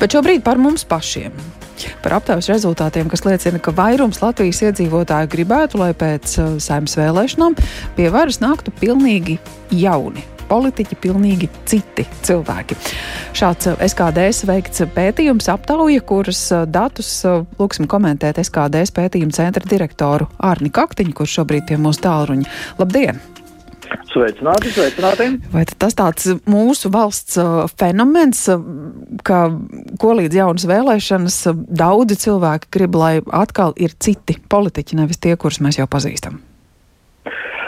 Bet šobrīd par mums pašiem. Par aptaujas rezultātiem, kas liecina, ka vairums Latvijas iedzīvotāju gribētu, lai pēc uh, saimnes vēlēšanām pie varas nāktu pilnīgi jauni politiķi, pilnīgi citi cilvēki. Šāds uh, SKDS veikts pētījums, aptauja, kuras uh, datus lūksim komentēt SKDS pētījuma centra direktoru Ārni Kaktiņu, kurš šobrīd pie mūsu tālruņa. Labdien! Sveicināti, sveicināti. Vai tas tāds mūsu valsts uh, fenomens, uh, ka ko līdz jaunas vēlēšanas uh, daudzi cilvēki grib, lai atkal ir citi politiķi, nevis tie, kurus mēs jau pazīstam?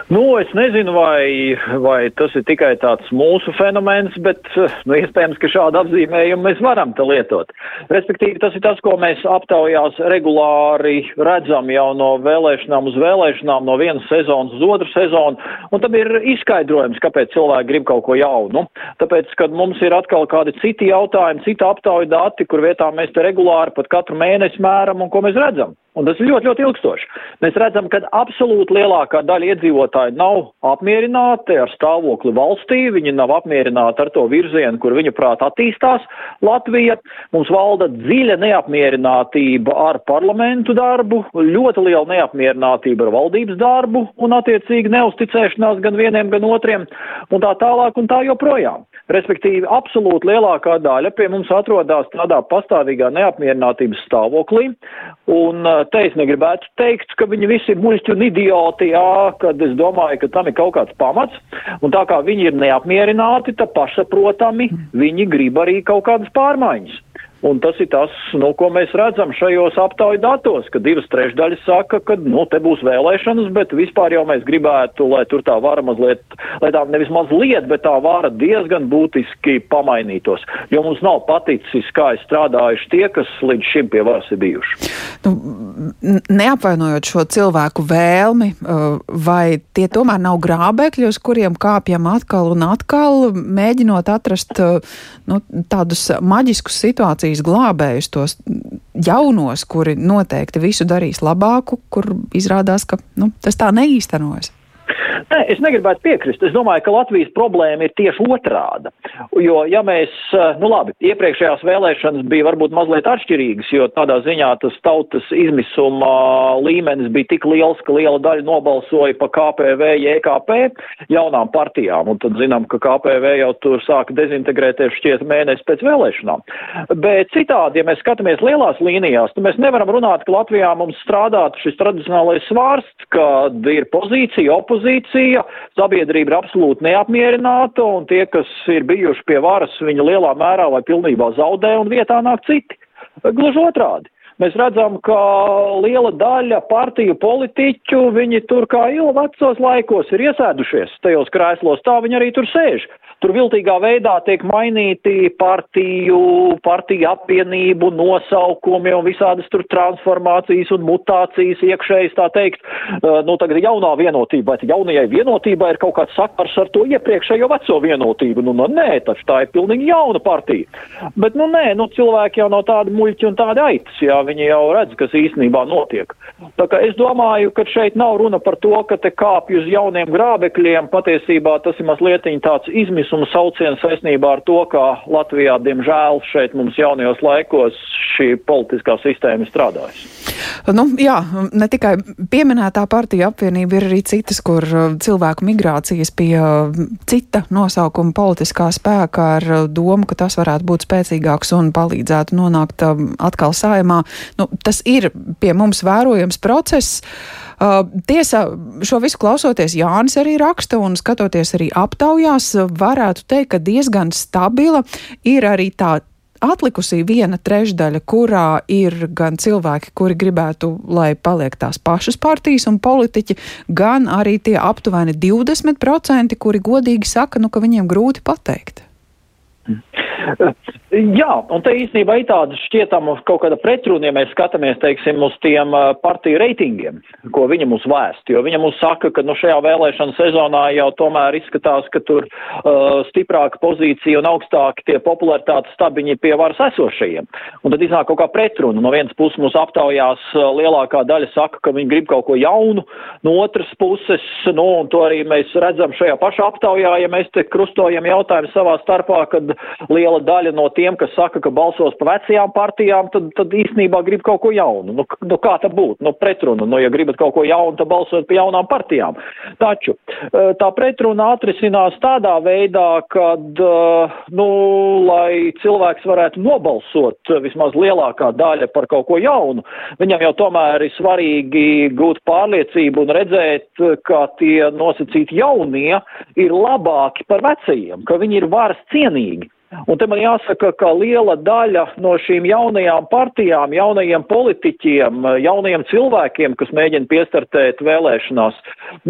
Nu, es nezinu, vai, vai tas ir tikai tāds mūsu fenomens, bet nu, iespējams, ka šādu apzīmējumu mēs varam te lietot. Respektīvi, tas ir tas, ko mēs aptaujās regulāri redzam jau no vēlēšanām uz vēlēšanām, no vienas sezonas uz otru sezonu, un tam ir izskaidrojums, kāpēc cilvēki grib kaut ko jaunu. Tāpēc, kad mums ir atkal kādi citi jautājumi, cita aptauja dati, kur vietā mēs te regulāri pat katru mēnesi mēram un ko mēs redzam. Un tas ir ļoti, ļoti ilgstoši. Mēs redzam, ka absolūti lielākā daļa iedzīvotāji nav apmierināti ar stāvokli valstī, viņi nav apmierināti ar to virzienu, kur viņa prāt attīstās Latvija. Mums valda dziļa neapmierinātība ar parlamentu darbu, ļoti liela neapmierinātība ar valdības darbu un attiecīgi neusticēšanās gan vieniem, gan otriem un tā tālāk un tā joprojām. Respektīvi, absolūti lielākā daļa pie mums atrodas tādā pastāvīgā neapmierinātības stāvoklī, un te es negribētu teikt, ka viņi visi ir muļķi un idioti, jā, kad es domāju, ka tam ir kaut kāds pamats, un tā kā viņi ir neapmierināti, tad pašsaprotami viņi grib arī kaut kādas pārmaiņas. Un tas ir tas, nu, ko mēs redzam šajos aptauju datos, ka divas trešdaļas saka, ka, nu, te būs vēlēšanas, bet vispār jau mēs gribētu, lai tur tā vara mazliet, lai tā nevis mazliet, bet tā vara diezgan būtiski pamainītos, jo mums nav paticis, kā ir strādājuši tie, kas līdz šim pie varas ir bijuši. Nu, neapvainojot šo cilvēku vēlmi, uh, vai tie tomēr nav grābekļi, uz kuriem kāpjam atkal un atkal, mēģinot atrast uh, nu, tādus maģiskus situācijas, Latvijas glābējus, tos jaunos, kuri noteikti visu darīs labāku, kur izrādās, ka nu, tas tā neīstenojas. Nē, es negribētu piekrist. Es domāju, ka Latvijas problēma ir tieši otrāda. Jo, ja mēs, eh, nu labi, iepriekšējās vēlēšanas bija varbūt mazliet atšķirīgas, jo tādā ziņā tas tautas izmisuma līmenis bija tik liels, ka liela daļa nobalsoja pa KPV, JKP jaunām partijām, un tad zinām, ka KPV jau tur sāka dezintegrēties šķiet mēnesi pēc vēlēšanām. Bet citādi, ja mēs skatāmies lielās līnijās, tad mēs nevaram runāt, ka Latvijā mums strādātu šis tradicionālais svārsts, kad ir pozīcija, opozīcija, sabiedrība ir absolūti neapmierināta, un tie, kas ir bijuši pie varas, viņi lielā mērā vai pilnībā zaudē, un vietā nāk citi. Gluži otrādi. Mēs redzam, ka liela daļa partiju politiķu, viņi tur kā jau vecos laikos ir iesēdušies tajos krēslos, tā viņi arī tur sēž. Tur viltīgā veidā tiek mainīti partiju, partiju apvienību nosaukumi un visādas tur transformācijas un mutācijas iekšējas, tā teikt. Uh, nu, tagad jaunā vienotība, vai jaunajai vienotībai ir kaut kāds sakars ar to iepriekšējo veco vienotību. Nu, nu nē, taču tā ir pilnīgi jauna partija. Bet, nu, nē, nu, cilvēki jau nav tādi muļķi un tādi aitas, jā, viņi jau redz, kas īstenībā notiek. Tā kā es domāju, ka šeit nav runa par to, ka te kāpj uz jauniem grābekļiem, patiesībā tas ir mazliet tāds izmisums izmisuma sauciens saistībā ar to, ka Latvijā, diemžēl, šeit mums jaunajos laikos šī politiskā sistēma ir strādājusi. Nu, jā, ne tikai pieminētā partija apvienība, ir arī citas, kur uh, cilvēku migrācijas pie uh, cita nosaukuma politiskā spēka ar uh, domu, ka tas varētu būt spēcīgāks un palīdzētu nonākt um, atkal saimā. Nu, tas ir pie mums vērojams process. Uh, tiesa, šo visu klausoties, Jānis arī raksta un skatoties arī aptaujās, varētu teikt, ka diezgan stabila ir arī tā atlikusī viena trešdaļa, kurā ir gan cilvēki, kuri gribētu, lai paliek tās pašas partijas un politiķi, gan arī tie aptuveni 20%, kuri godīgi saka, nu, ka viņiem grūti pateikt. Jā, un te īstenībā ir tāda šķietama kaut kāda pretruna, ja mēs skatāmies, teiksim, uz tiem partiju reitingiem, ko viņa mums vēst, jo viņa mums saka, ka nu šajā vēlēšana sezonā jau tomēr izskatās, ka tur uh, stiprāka pozīcija un augstāki tie popularitātes stabiņi pie varas esošajiem. Un tad iznāk kaut kā pretruna. No vienas puses mums aptaujās lielākā daļa saka, ka viņi grib kaut ko jaunu, no otras puses, nu, un to arī mēs redzam šajā pašā aptaujā, ja mēs te krustojam jautājumu savā starpā, kad liela liela daļa no tiem, kas saka, ka balsos pa vecajām partijām, tad, tad īstenībā grib kaut ko jaunu. Nu, nu kā tā būtu? Nu, pretruna. Nu, ja gribat kaut ko jaunu, tad balsot pa jaunām partijām. Taču uh, tā pretruna atrisinās tādā veidā, kad, uh, nu, lai cilvēks varētu nobalsot vismaz lielākā daļa par kaut ko jaunu, viņam jau tomēr ir svarīgi gūt pārliecību un redzēt, ka tie nosacīti jaunie ir labāki par vecajiem, ka viņi ir varas cienīgi. Un te man jāsaka, ka liela daļa no šīm jaunajām partijām, jaunajiem politiķiem, jaunajiem cilvēkiem, kas mēģina piestartēt vēlēšanās,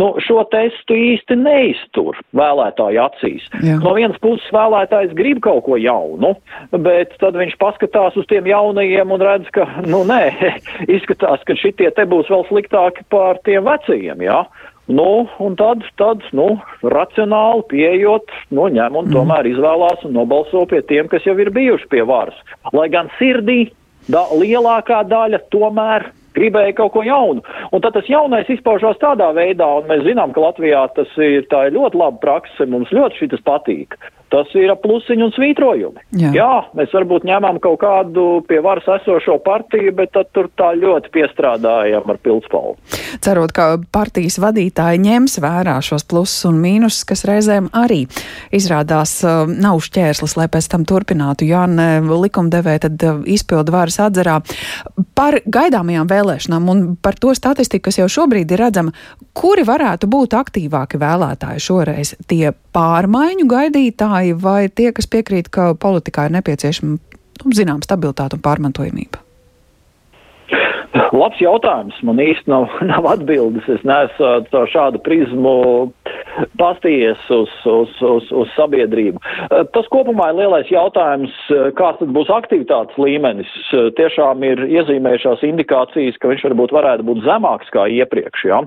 nu, šo testu īsti neiztur vēlētāju acīs. Jā. No vienas puses vēlētājs grib kaut ko jaunu, bet tad viņš paskatās uz tiem jaunajiem un redz, ka, nu, nē, izskatās, ka šitie te būs vēl sliktāki par tiem vecajiem, jā. Nu, un tad, tad, nu, racionāli pieejot, nu, ņem un mm. tomēr izvēlās un nobalso pie tiem, kas jau ir bijuši pie varas. Lai gan sirdī da, lielākā daļa tomēr gribēja kaut ko jaunu. Un tad tas jaunais izpaužās tādā veidā, un mēs zinām, ka Latvijā tas ir, ir ļoti laba prakse, mums ļoti šis patīk tas ir plusiņi un svītrojumi. Jā. Jā, mēs varbūt ņemam kaut kādu pie varas esošo partiju, bet tad tur tā ļoti piestrādājam ar pildspalvu. Cerot, ka partijas vadītāji ņems vērā šos plusus un mīnusus, kas reizēm arī izrādās uh, nav šķērslis, lai pēc tam turpinātu Jāne likumdevē, tad uh, izpildu varas atzarā par gaidāmajām vēlēšanām un par to statistiku, kas jau šobrīd ir redzama, kuri varētu būt aktīvāki vēlētāji šoreiz? Tie pārmaiņu gaidītāji vai tie, kas piekrīt, ka politikā ir nepieciešama nu, zinām stabilitāte un pārmantojamība? Labs jautājums. Man īsti nav, nav atbildes. Es neesmu caur šādu prizmu pastījies uz, uz, uz, uz sabiedrību. Tas kopumā ir lielais jautājums, kāds tad būs aktivitātes līmenis. Tiešām ir iezīmējušās indikācijas, ka viņš varbūt varētu būt zemāks kā iepriekš. Ja?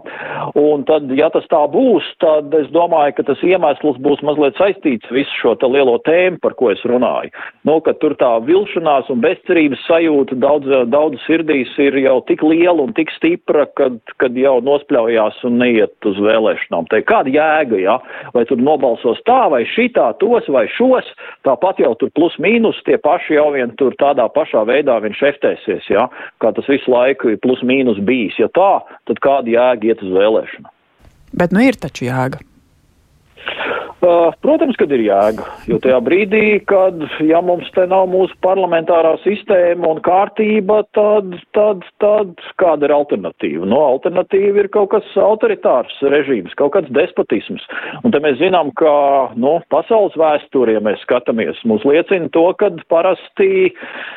Un tad, ja tas tā būs, tad es domāju, ka tas iemesls būs mazliet saistīts visu šo lielo tēmu, par ko es runāju. Nu, ka tur tā vilšanās un bezcerības sajūta daudz, daudz sirdīs ir jau tik liela un tik stipra, kad, kad jau nospļaujās un neiet uz vēlēšanām. Te kāda jēga, ja? Vai tur nobalsos tā vai šitā, tos vai šos, tāpat jau tur plus mīnus tie paši jau vien tur tādā pašā veidā viņš eftēsies, ja? Kā tas visu laiku ir plus mīnus bijis. Ja tā, tad kāda jēga iet uz vēlēšanu? Bet nu ir taču jēga. Uh, protams, kad ir jēga, jo tajā brīdī, kad, ja mums te nav mūsu parlamentārā sistēma un kārtība, tad, tad, tad kāda ir alternatīva? No, alternatīva ir kaut kas autoritārs režīms, kaut kāds despotisms. Un te mēs zinām, ka, no, pasaules vēsturē, ja mēs skatāmies, mums liecina to, ka parasti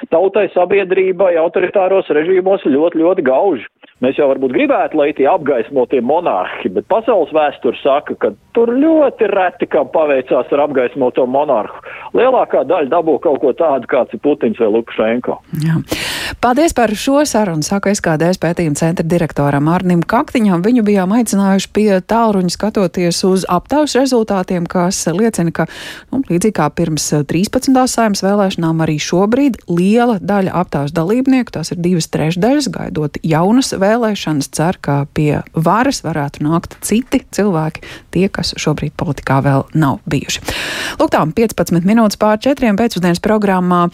tautai sabiedrībai autoritāros režīmos ļoti, ļoti gauži. Mēs jau varbūt gribētu, lai tie apgaismotie monarhi, bet pasaules vēsture saka, ka tur ļoti reti kam paveicās ar apgaismoto monarhu. Lielākā daļa dabū kaut ko tādu, kāds ir Putins vai Lukašenko. Jā. Paldies par šo sarunu, saka SKDS pētījuma centra direktoram Arnim Kaktiņam. Viņu bijām aicinājuši pie tālruņa skatoties uz aptaujas rezultātiem, kas liecina, ka nu, līdzīgi kā pirms 13. saimnes vēlēšanām arī šobrīd liela daļa aptaujas dalībnieku, tās ir divas trešdaļas, gaidot jaunas vēlēšanas, cer, ka pie varas varētu nākt citi cilvēki, tie, kas šobrīd politikā vēl nav bijuši. Lūk, tā 15 minūtes pār četriem pēcpusdienas programmā